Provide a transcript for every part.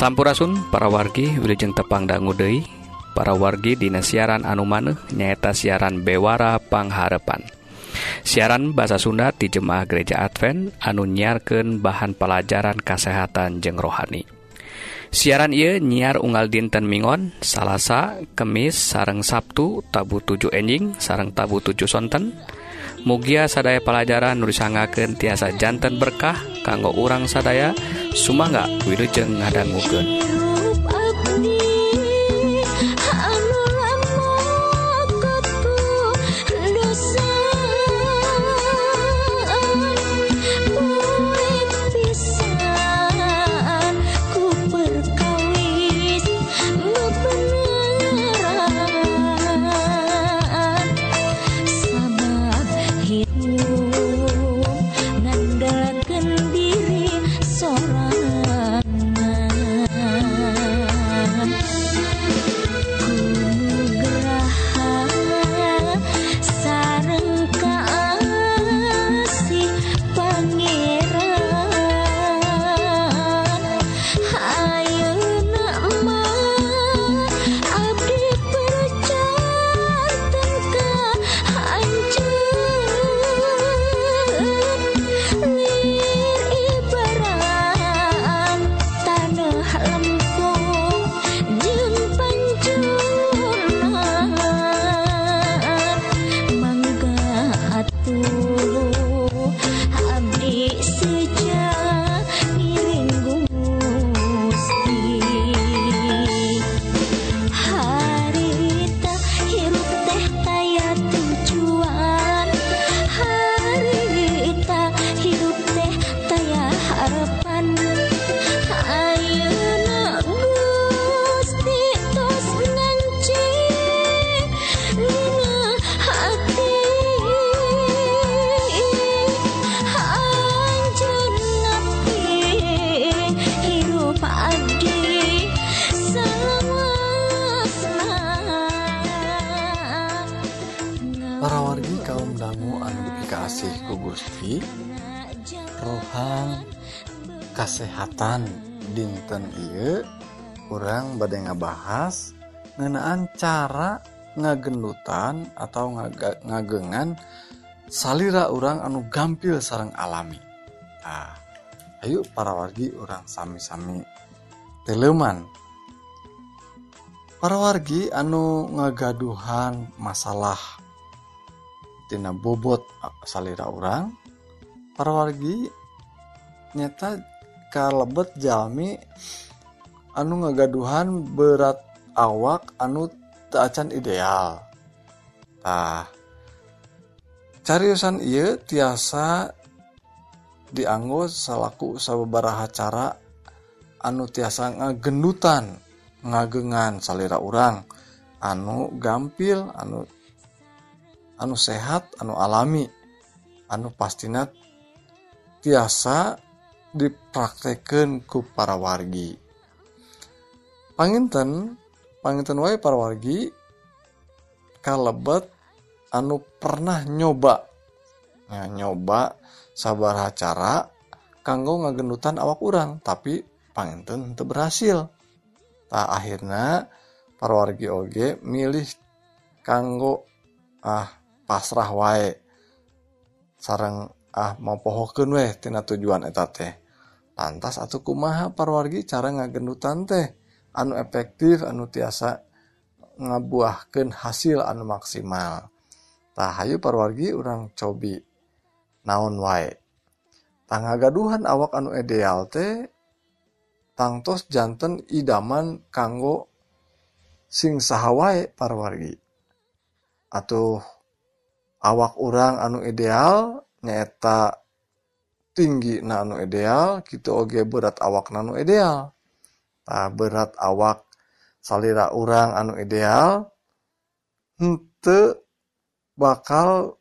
Sampurasun para wargi Wilujeng Tepang Dangu para wargi Dina siaran anu maneh nyaeta siaran Bewara Pangharepan siaran bahasa Sunda di Jemaah Gereja Advent anu nyiarkan bahan pelajaran kesehatan jeng rohani. Siaran ia nyiar unggal dinten Mingon Salasa Kemis sareng Sabtu tabu 7 enjing sareng tabu 7 sonten dan Mugia sadaya pelajaran nurisanggaken tiasa jantan berkah kanggo urang sadaya Sumangga Wilujeng ngadangguken. tentang kesehatan dinten I kurang badai bahas ngenaan cara ngagendutan atau ngaga, ngagengan salira orang anu gampil sarang alami. Nah, Ayo para wargi orang sami-sami teleman para wargi anu ngagaduhan masalah tina bobot salira orang para wargi nyata kalebet Jami anu ngagaduhan berat awak anu taacan idealtah cariusan ia tiasa dianggo salahku sababaraha cara anu tiasa ngagendutan ngagengan salira orang anu gampil anu anu sehat anu alami. Anu pastinat tiasa dipraktekan ku para wargi panginten panginten wae para wargi kalebet anu pernah nyoba. Nah, nyoba sabar acara kanggo ngagendutan awak urang tapi panginten itu berhasil. Tak nah, akhirnya para wargi oge milih kanggo ah pasrah wae. Sarang ah mau pohokeun weh tina tujuan eta teh. lantas atau kumaha parwargi cara ngagendutan teh. Anu efektif anu tiasa ngabuahkan hasil anu maksimal. Tahayu parwargi orang cobi naon wae. Tangga gaduhan awak anu ideal teh tangtos jantan idaman kanggo sing sahawai parwargi. Atau awak orang anu ideal nyata tinggi na anu ideal gitu oge berat awak nanu ideal. Nah, berat awak salira urang anu ideal ente bakal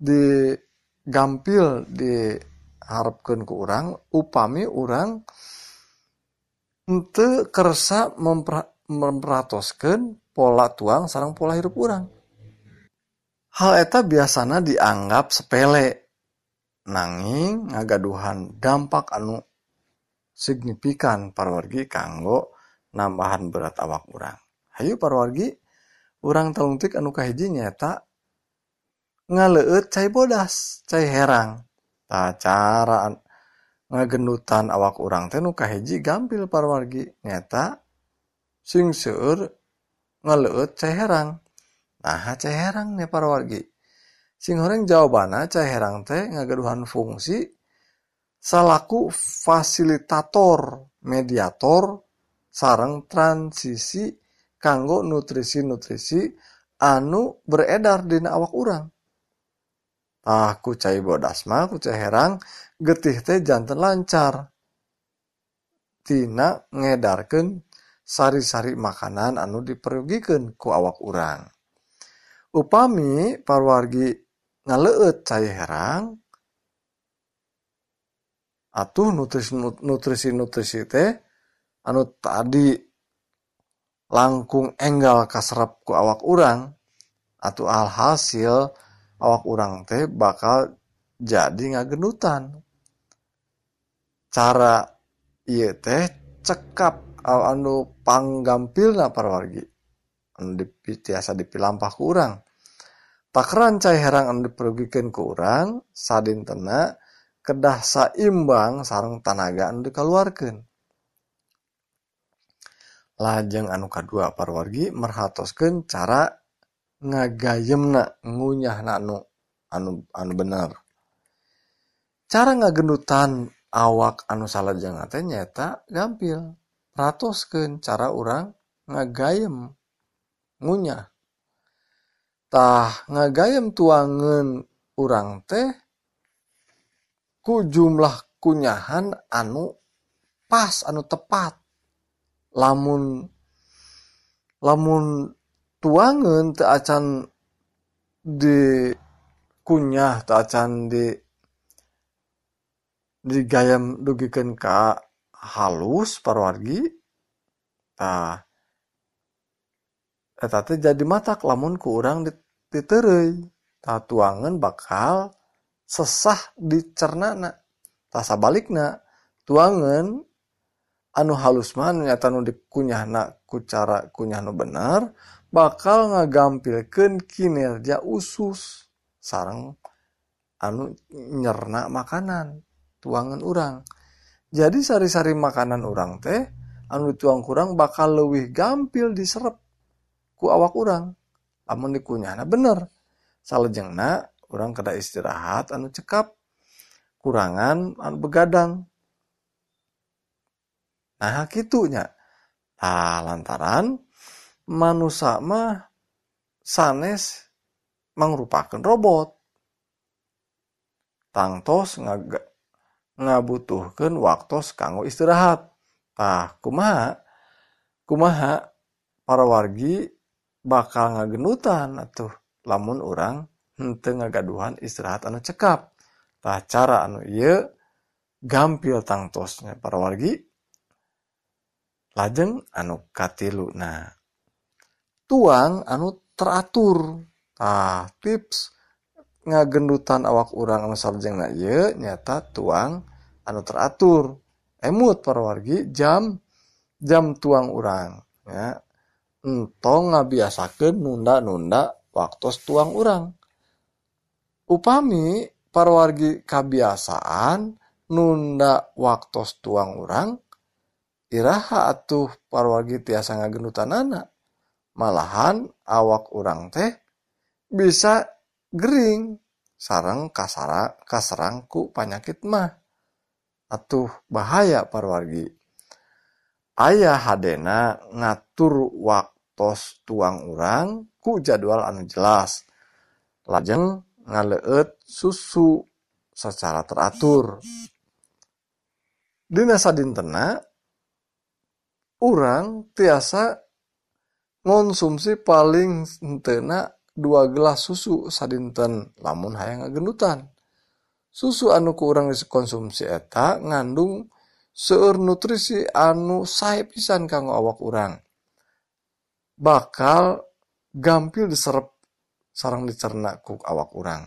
digampil diharapkan ke orang upami orang ente kersa memper, memperatoskan pola tuang sarang pola hirup orang hal eta biasanya dianggap sepele. nanging ngagaduhan dampak anu signifikan parwargi kanggo nambahan berat awak urang. Hayu parwargi urang telungtik anu kahiji nyata ngaleut cai bodas cai herang. Ta cara ngagendutan awak urang teh nu kahiji gampil parwargi. Nyata sing seueur ngaleut cai herang. Nah cai herang nih parwargi. singhoreng cai herang teh ngagaduhan fungsi salaku fasilitator mediator sarang transisi kanggo nutrisi-nutrisi anu beredar dina awak urang. Ah ku cai bodas mah ku cai herang getih teh jantan lancar. Tina ngedarkan sari-sari makanan anu diperugikan ku awak urang. Upami parwargi ngaleut cai herang atuh nutrisi nutrisi nutrisi teh anu tadi langkung enggal kaserap ku awak urang atau alhasil awak urang teh bakal jadi ngagenutan. Cara iya teh cekap anu panggampilna parwargi. Anu dipitiasa dipilampah ku urang. Tak herang anu diperugikeun ku urang, sadintenna kedah saimbang sareng tanaga anu dikaluarkeun. Lajeng anu kadua parwargi merhatoskeun cara ngagayemna ngunyahna anu anu anu bener. Cara ngagendutan awak anu salajengna teh nyata gampil. Ratoskeun cara urang ngagayem ngunyah ngagayem tuangan urang teh ku jumlah kunyahan anu pas anu tepat. Lamun lamun tuangan teacan di kunyah teacan di digayam dugikeun ka halus parwargi tah. eta teh jadi matak lamun ku urang diteureuy tah tuangan bakal sesah dicernana. Tah sabalikna tuangan anu halus mah nyata nu dikunyahna ku cara kunyah nu bener bakal ngagampilkeun kinerja usus. Sarang anu nyerna makanan tuangan urang. Jadi sari-sari makanan urang teh anu tuang kurang bakal lebih gampil diserap ku awak urang. Amun dikunyahna bener. Salajengna orang kada istirahat anu cekap. Kurangan anu begadang. Nah gitunya nah lantaran manusia mah sanes mangrupakan robot. Tangtos ngag ngabutuhkan waktu kanggo istirahat. Tah kumaha? Kumaha? Para wargi bakal ngagenutan atuh. Lamun urang henteu ngagaduhan istirahat anu cekap. Tah cara anu ieu gampil tangtosnya para wargi lajeng anu katilu. Nah tuang anu teratur. Tah tips ngagendutan awak urang anu sarjengna ieu nyata tuang anu teratur. Emut para wargi jam jam tuang urang ya. entong ngabiasakeun nunda-nunda waktos tuang urang. Upami parwargi kabiasaan nunda waktos tuang urang, iraha atuh parwargi tiasa ngagenutanana. Malahan awak urang teh bisa gering sarang kasara kaserangku panyakit mah. Atuh bahaya parwargi. ayah hadena ngatur waktos tuang urang ku jadwal anu jelas. Lajeng ngaleet susu secara teratur. Dina sadintena orang tiasa ngonsumsi paling entena dua gelas susu sadinten. Lamun hayang ngagendutan. Susu anu kurang dikonsumsi eta ngandung seueur nutrisi anu sae pisan kanggo awak urang. Bakal gampil diserep sarang dicerna ku awak urang.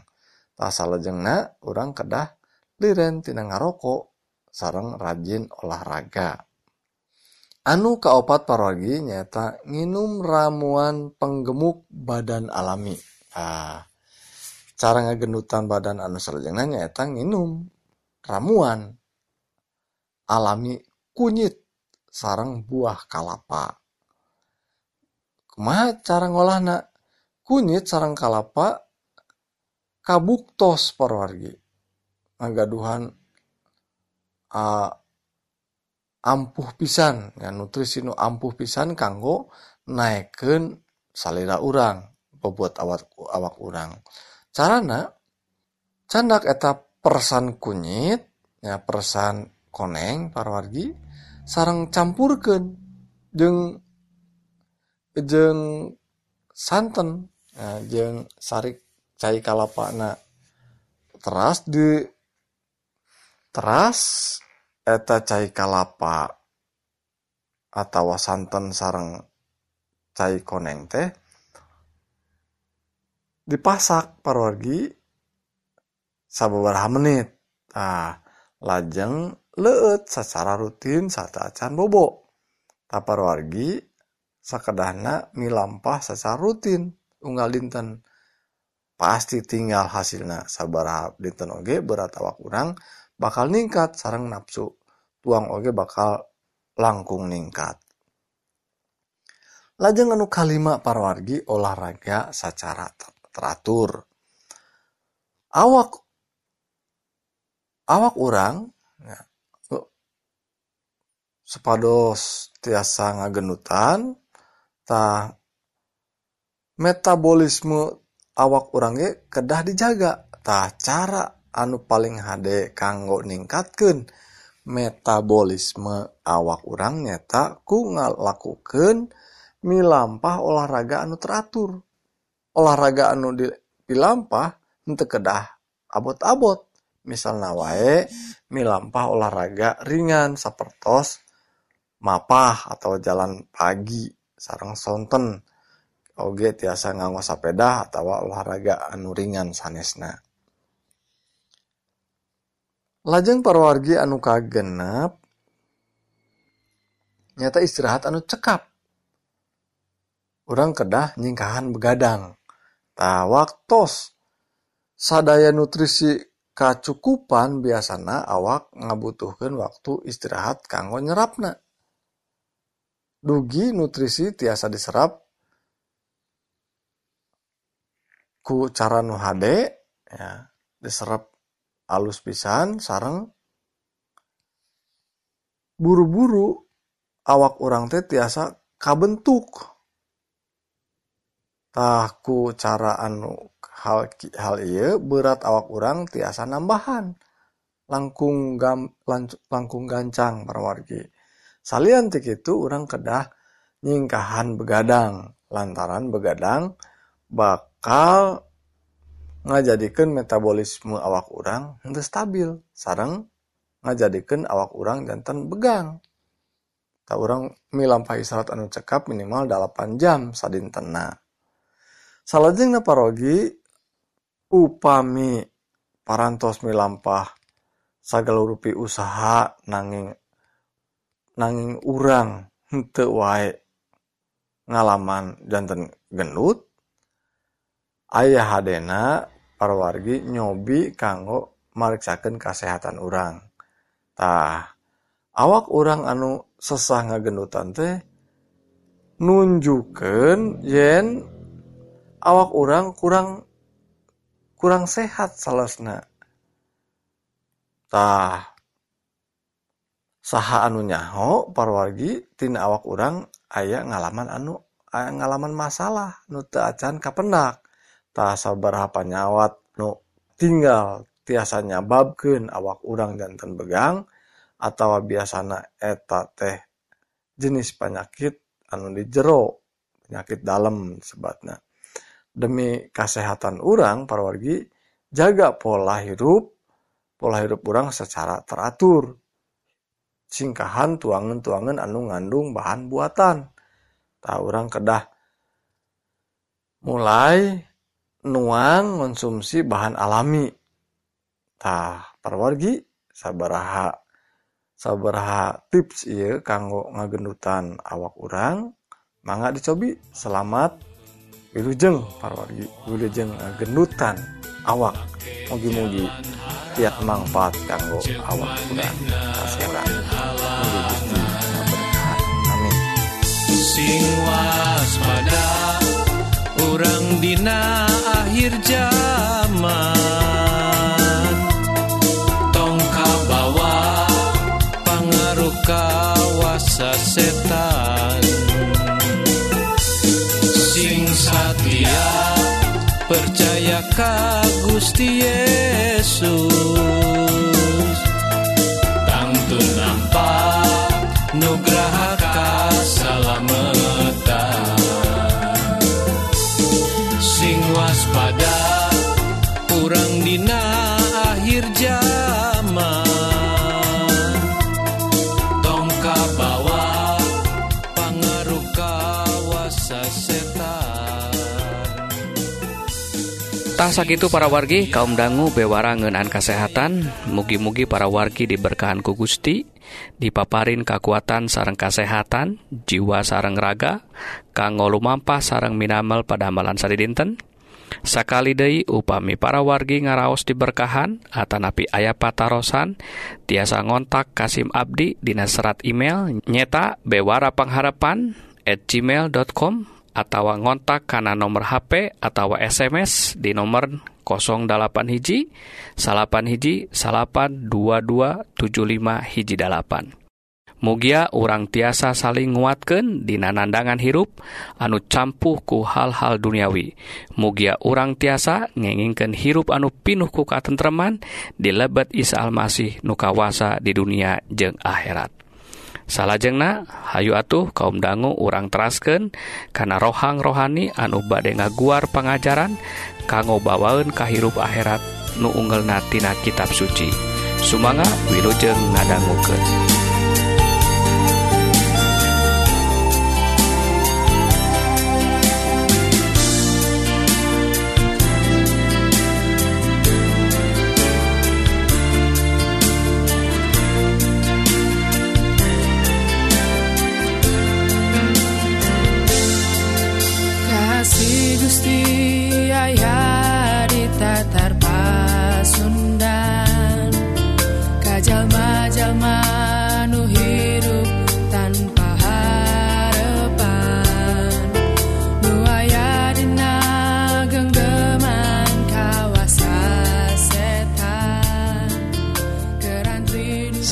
Tasa lejengna urang kedah liren tina ngarokok sarang rajin olahraga. Anu kaopat parogi nyata nginum ramuan penggemuk badan alami. Ah cara ngagenutan badan anu sarjana nyaeta nginum ramuan. alami kunyit sarang buah kalapa. Kumaha cara ngolahna? Kunyit sarang kalapa kabuktos parwargi. Ngagaduhan uh, ampuh pisan. Ya nutrisi nu ampuh pisan kanggo naikkan salira urang bebuat awak awak urang. Carana candak eta persan kunyit ya persan koneng parwargi sarang campurkan jeng jeng santan nah, jeng sarik cai kalapana teras di teras eta cai kalapa atau santan sarang cai koneng teh dipasak parwargi sababaraha menit. Ah lajeng leet sacara rutin satu acan bobo. Tapar wargi sekedahna milampah secara rutin. Unggal dinten. Pasti tinggal hasilnya sabar dinten oge berat awak kurang bakal ningkat. Sarang nafsu tuang oge bakal langkung ningkat. Lajeng anu kalima parwargi olahraga secara teratur. Awak awak orang ya, sepados tiasa ngagenutan,tah metabolisme awak urang ge kedah dijaga,tah cara anu paling hade kanggo ningkatkeun metabolisme awak urang nyata ku ngalakukeun milampah olahraga anu teratur. Olahraga anu dilampah untuk kedah abot-abot. Misalna wae milampah olahraga ringan sapertos mapah atau jalan pagi sarang sonten. Oge tiasa nganggo sepeda atau olahraga anu ringan sanesna. Lajeng parwargi anu kagenep nyata istirahat anu cekap. Orang kedah nyingkahan begadang. Tak waktos sadaya nutrisi kacukupan biasana awak ngabutuhkan waktu istirahat kanggo nyerapna dugi nutrisi tiasa diserap ku cara nu HD ya diserap alus pisan sarang buru-buru awak orang teh tiasa kabentuk. Tahu cara anu hal hal iya berat awak orang tiasa nambahan. Langkung gam langkung gancang para salian tik itu orang kedah nyingkahan begadang. Lantaran begadang bak bakal ngajadikan metabolisme awak orang untuk stabil. Sarang ngajadikan awak orang jantan begang. Tak orang milampah istirahat anu cekap minimal 8 jam sadintena salajeng na parogi upami parantos milampah rupi usaha nanging nanging urang henteu wae ngalaman janten gendut ayah hadena parwargi nyobi kanggo mariksakeun kasehatan urang. Tah awak urang anu sesah ngagendutan teh nunjukkan yen awak orang kurang kurang sehat salasna tah saha anu nyaho parwargitina awak urang aya ngalaman anu ngalaman masalah nu teu acan kapenak. Tah sabaraha nyawat nu tinggal tiasa nyababkeun awak urang jantan begang atau biasana eta teh jenis penyakit anu di jero penyakit dalam sebatnya demi kesehatan urang parwargi jaga pola hirup pola hirup urang secara teratur. singkahan tuangan-tuangan anu ngandung bahan buatan. Tak orang kedah mulai nuang konsumsi bahan alami. Tah perwargi sabaraha sabaraha tips iya kanggo ngagendutan awak orang mangga dicobi selamat wilujeng parwargi wilujeng gendutan awak. Mugi-mugi tiap manfaat kanggo awak orang kasih sing waspada urang dina akhir zaman. Tongka bawa pangaruh kawasa setan. Sing satya percaya ka Gusti Yesus. Tangtu nampak nugraha kasalamatan sing waspada kurang dina akhir zaman. Tongka bawa pangaruh kawasa setan. Tah sakitu para wargi kaum dangu bewara ngeunaan kesehatan mugi-mugi para wargi diberkahan ku Gusti dipaparin kekuatan sareng kesehatan jiwa sareng raga kanggo lumampah sareng minamel pada amalan sari dinten. Sakali deui upami para wargi ngaraos diberkahan atanapi aya patarosan tiasa ngontak Kasim Abdi dina serat email nyeta bewara pengharapan at gmail.com atau ngontak karena nomor HP atau SMS di nomor 08 hiji salapan hiji salapan 2275 hiji dalapan. Mugia urang tiasa saling nguatkan di nandangan hirup anu campuh ku hal-hal duniawi. Mugia urang tiasa ngengingken hirup anu pinuh ku katentreman dilebet Isa Almasih nukawasa di dunia jeung akhirat. salahjengna Hayu atuh kaum dangu urang terasken karena rohang rohani anu bade ngaguar pengajaran kanggo bawaun kahirup akhirat nu unggel natina kitab suci Sumanga wilujeng ngadangguken.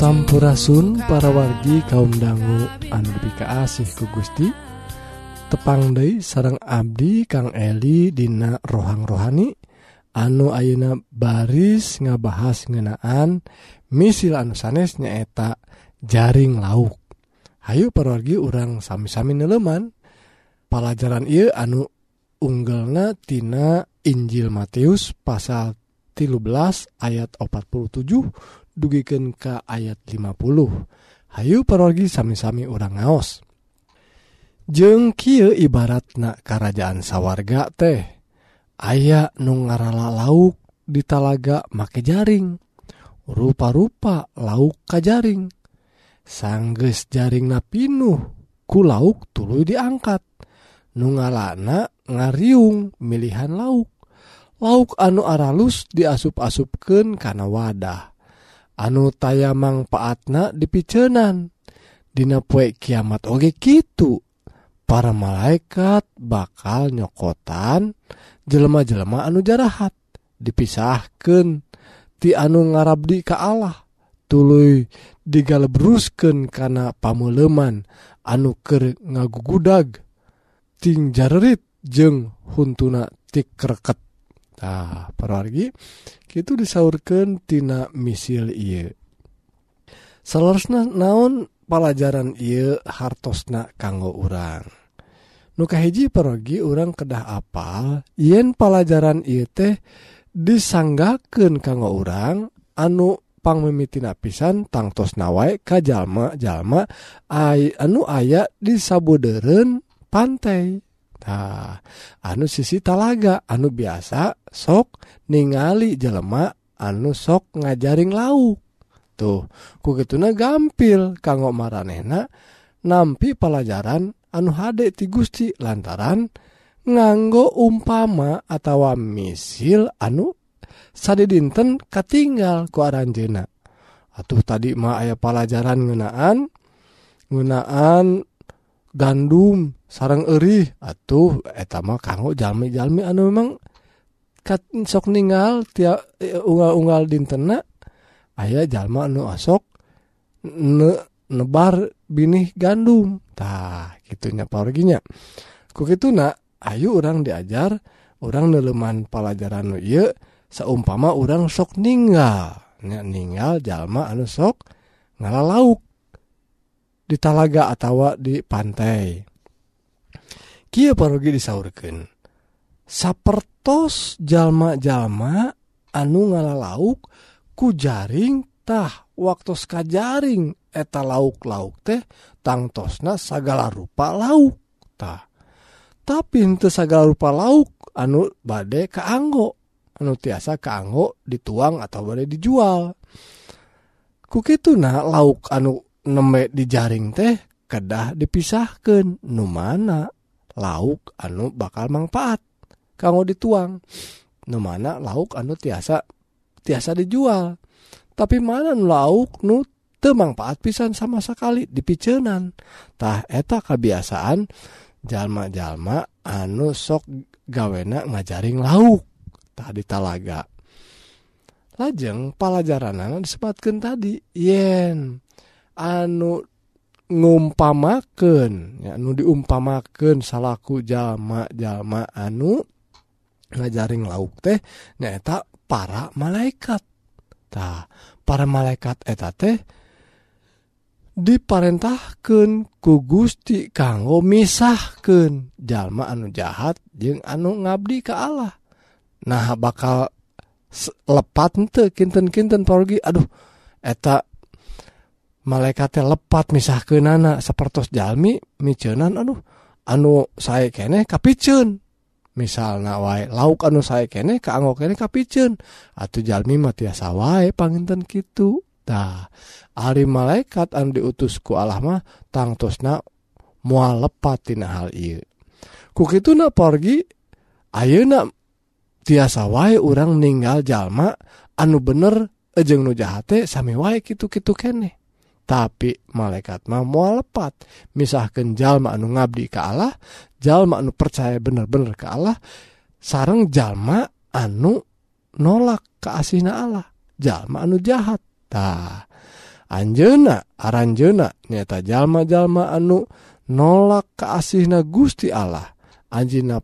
Sampurasun para wargi kaum dangu anu asih ku Gusti. Tepang Dei sarang Abdi Kang Eli Dina rohang rohani anu Ayeuna baris ngabahas ngenaan misil anu sanes nyaeta jaring lauk. Hayu perwargi urang sami-sami neleman. Pelajaran ia anu unggelna Tina Injil Matius pasal 13 ayat 47 dugiken ka ayat 50 Hayu perorgi sami-sami urang ngaos. Jeng Ky ibaratna kerajaan sawwarga teh. Aya nu ngarala lauk di talaga make jaring. Rupa-rupa lauk ka jaring. Sangges jaring napinuh ku lauk tulu diangkat. Nu ngalana ngariung milihan lauk. Lauk anu aralus diasup-asupken kana wadah. anu taya paatna dipicenan Dina poe kiamat oge gitu para malaikat bakal nyokotan jelema-jelema anu jarahat. Dipisahkan ti anu ngarabdi ke Allah. Tuluy digalebrusken karena pamuleman anu ke ngagugudag. Ting jarerit jeng huntuna tik kreket Nah, perwargi. Disaurkeun tina misil ieu. Seharusnya naon pelajaran ieu hartosna kanggo urang? Nuka hiji perogi orang kedah apal yen pelajaran I teh disanggaken kanggo orang anupangmemitina pisan tangtos nawai kajjallma jalma anu aya disabuderen pantai. Nah, anu sisi talaga anu biasa sok ningali jelemak anu sok ngajaring lauk tuh ku kugetuna gampil kanggo maranehna nampi pelajaran anu hadek ti Gusti lantaran nganggo umpama atawa misil anu sade dinten katinggal ku aranjena. Atuh tadi mah aya pelajaran ngenaan ngenaan gandum sarang erih atuh etama kanggo jalmi-jalmi. Anu memang kat sok ningal tiap e, unggal-unggal dintenak ayah jalma anu asok ne, nebar binih gandum. Tah gitunya porginya ku gitu nak ayu orang diajar orang neleman pelajaran nu iya saumpama orang sok ninggal. Nya ninggal jalma anu sok ngala lauk di talaga atawa di pantai. Kia parogi disaurkeun? Sapertos jalma-jalma anu ngala lauk ku jaringtah waktu ka jaring eta lauk lauk teh tangtosna segala rupa lauk tah. Tapi henteu segala rupa lauk anu bade kaanggo anu tiasa kaanggo dituang atau bade dijual. Kukitu nah lauk anu neme di jaring teh kedah dipisahkan nu mana lauk anu bakal manfaat kanggo dituang. Nu mana lauk anu tiasa tiasa dijual. Tapi mana nu lauk nu teu manfaat pisan sama sekali dipicenan tah eta kebiasaan jalma-jalma anu sok gawena ngajaring lauk tadi talaga. Lajeng pelajaran disebutkan tadi yen. anu ngumpamaken ya anu diumpamaken salahku jalma-jalma anu ngajaring lauk teh nyaeta para malaikat. Tah para malaikat eta teh diparentahkan ku Gusti kanggo misahkan jalma anu jahat jeung anu ngabdi ke Allah. Nah bakal lepat ente kinten-kinten porgi. Aduh eta malaikatnya lepat misahkan nana seperti Jalmi micenan aduh anu saya kene kapicen. Misalnya wae lauk anu saya kene kaanggo kene kapicen. Atau Jalmi matiasa wae panginten gitu tah hari malaikat anu diutus ku Allah mah tangtosna mual lepat tina hal iya ku kitu na porgi ayeuna tiasa wae orang ninggal jalma anu bener ejeng nu jahate sami wae kitu-kitu kene. tapi malaikat mah mual lepat. Misahkan jalma anu ngabdi ke Allah jalma anu percaya bener-bener ke Allah sarang jalma anu nolak keasihna Allah. Jalma anu jahat. Tah Anjena Aranjena nyata jalma-jalma anu nolak keasihna Gusti Allah. Anjina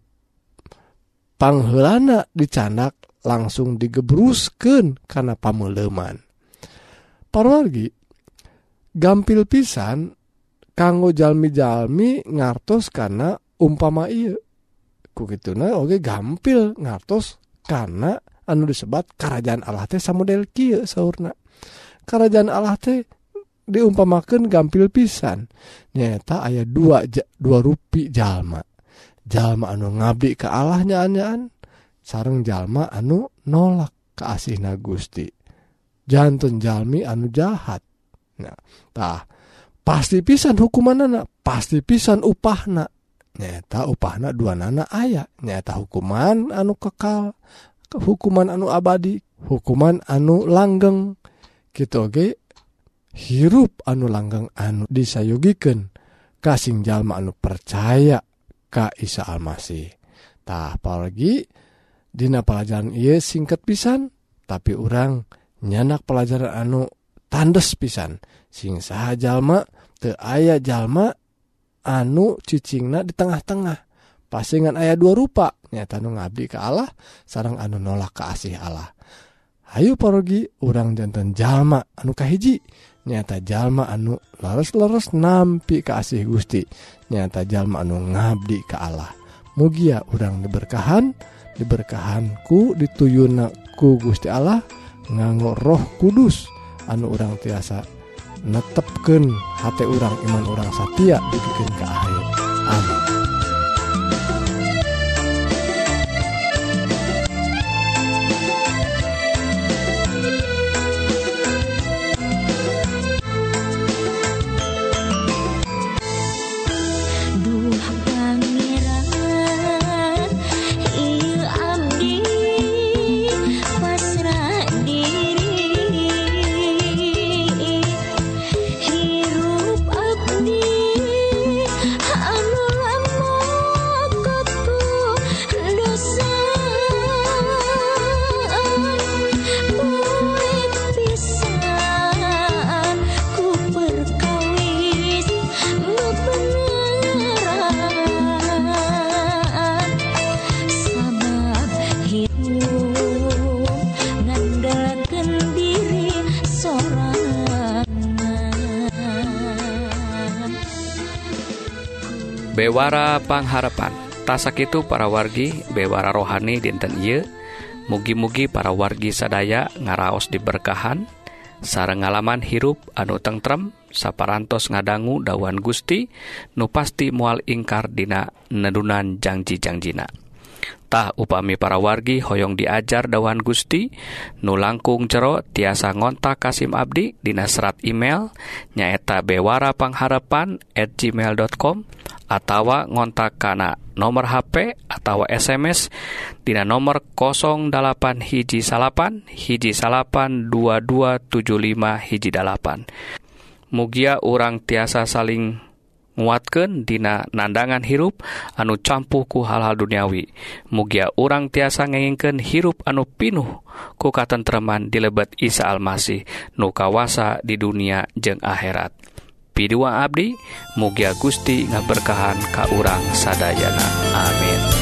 panghelana dicanak langsung digebrusken karena pameleman parwargi gampil pisan kanggo jalmi-jalmi ngartos karena umpama iya ku gituna oke okay, gampil ngartos karena anu disebat kerajaan Allah teh samodel kieu saurna. Kerajaan Allah teh diumpamakan gampil pisan. Nyata ayat dua dua rupi jalma. Jalma anu ngabdi ke Allah nyaanyaan sarang jalma anu nolak ke asihna Gusti. Jantun jalmi anu jahat. nah, pasti pisan hukuman anak pasti pisan upahna nyata upahna dua nana ayah nyata hukuman anu kekal. Ke hukuman anu abadi. Hukuman anu langgeng. Gitu oke? Hirup anu langgeng anu disayugiken kasing jalma anu percaya Ka Isa Almasih. Tah apalagi Dina pelajaran ia singkat pisan tapi orang nyanak pelajaran anu tandes pisan. Sing saha jalma te aya jalma anu cicingna di tengah-tengah. Pasingan ayat dua rupa. Nyata nu ngabdi ke Allah sarang anu nolak keasih Allah. Hayu parogi urang jantan jalma anu kahiji. Nyata jalma anu leres-leres nampi kasih Gusti. Nyata jalma anu ngabdi ke Allah. Mugia urang diberkahan diberkahanku dituyunaku Gusti Allah nganggo roh kudus. anu orang tiasa netepken hati orang iman orang Satya dibikin ke akhir amin. Bewara Pangharapan. Tasak itu para wargi bewara rohani dinten Y mugi-mugi para wargi sadaya ngaraos diberkahan. Sare ngalaman hirup anu tentrem saparantos ngadanggu dawan Gusti nu pasti mual ingkar dina nedunan janji-jangjinatah upami para wargi hoyong diajar dawan Gusti nu langkung jero tiasa ngontak Kasim Abdi dina serat email nyaeta bewara gmail.com atawa ngontak kana nomor HP atau SMS Dina nomor 08 hiji salapan hiji salapan 2275 hiji dalapan Mugia urang tiasa saling nguatkan Dina nandangan hirup anu campuhku hal-hal duniawi Mugia urang tiasa ngengingkeun hirup anu pinuh ku katentreman dilebet Isa Almasih nukawasa di dunia jeung akhirat. Pi Abdi mugia Gusti ngaberkahan Ka urang sadayana. Amin.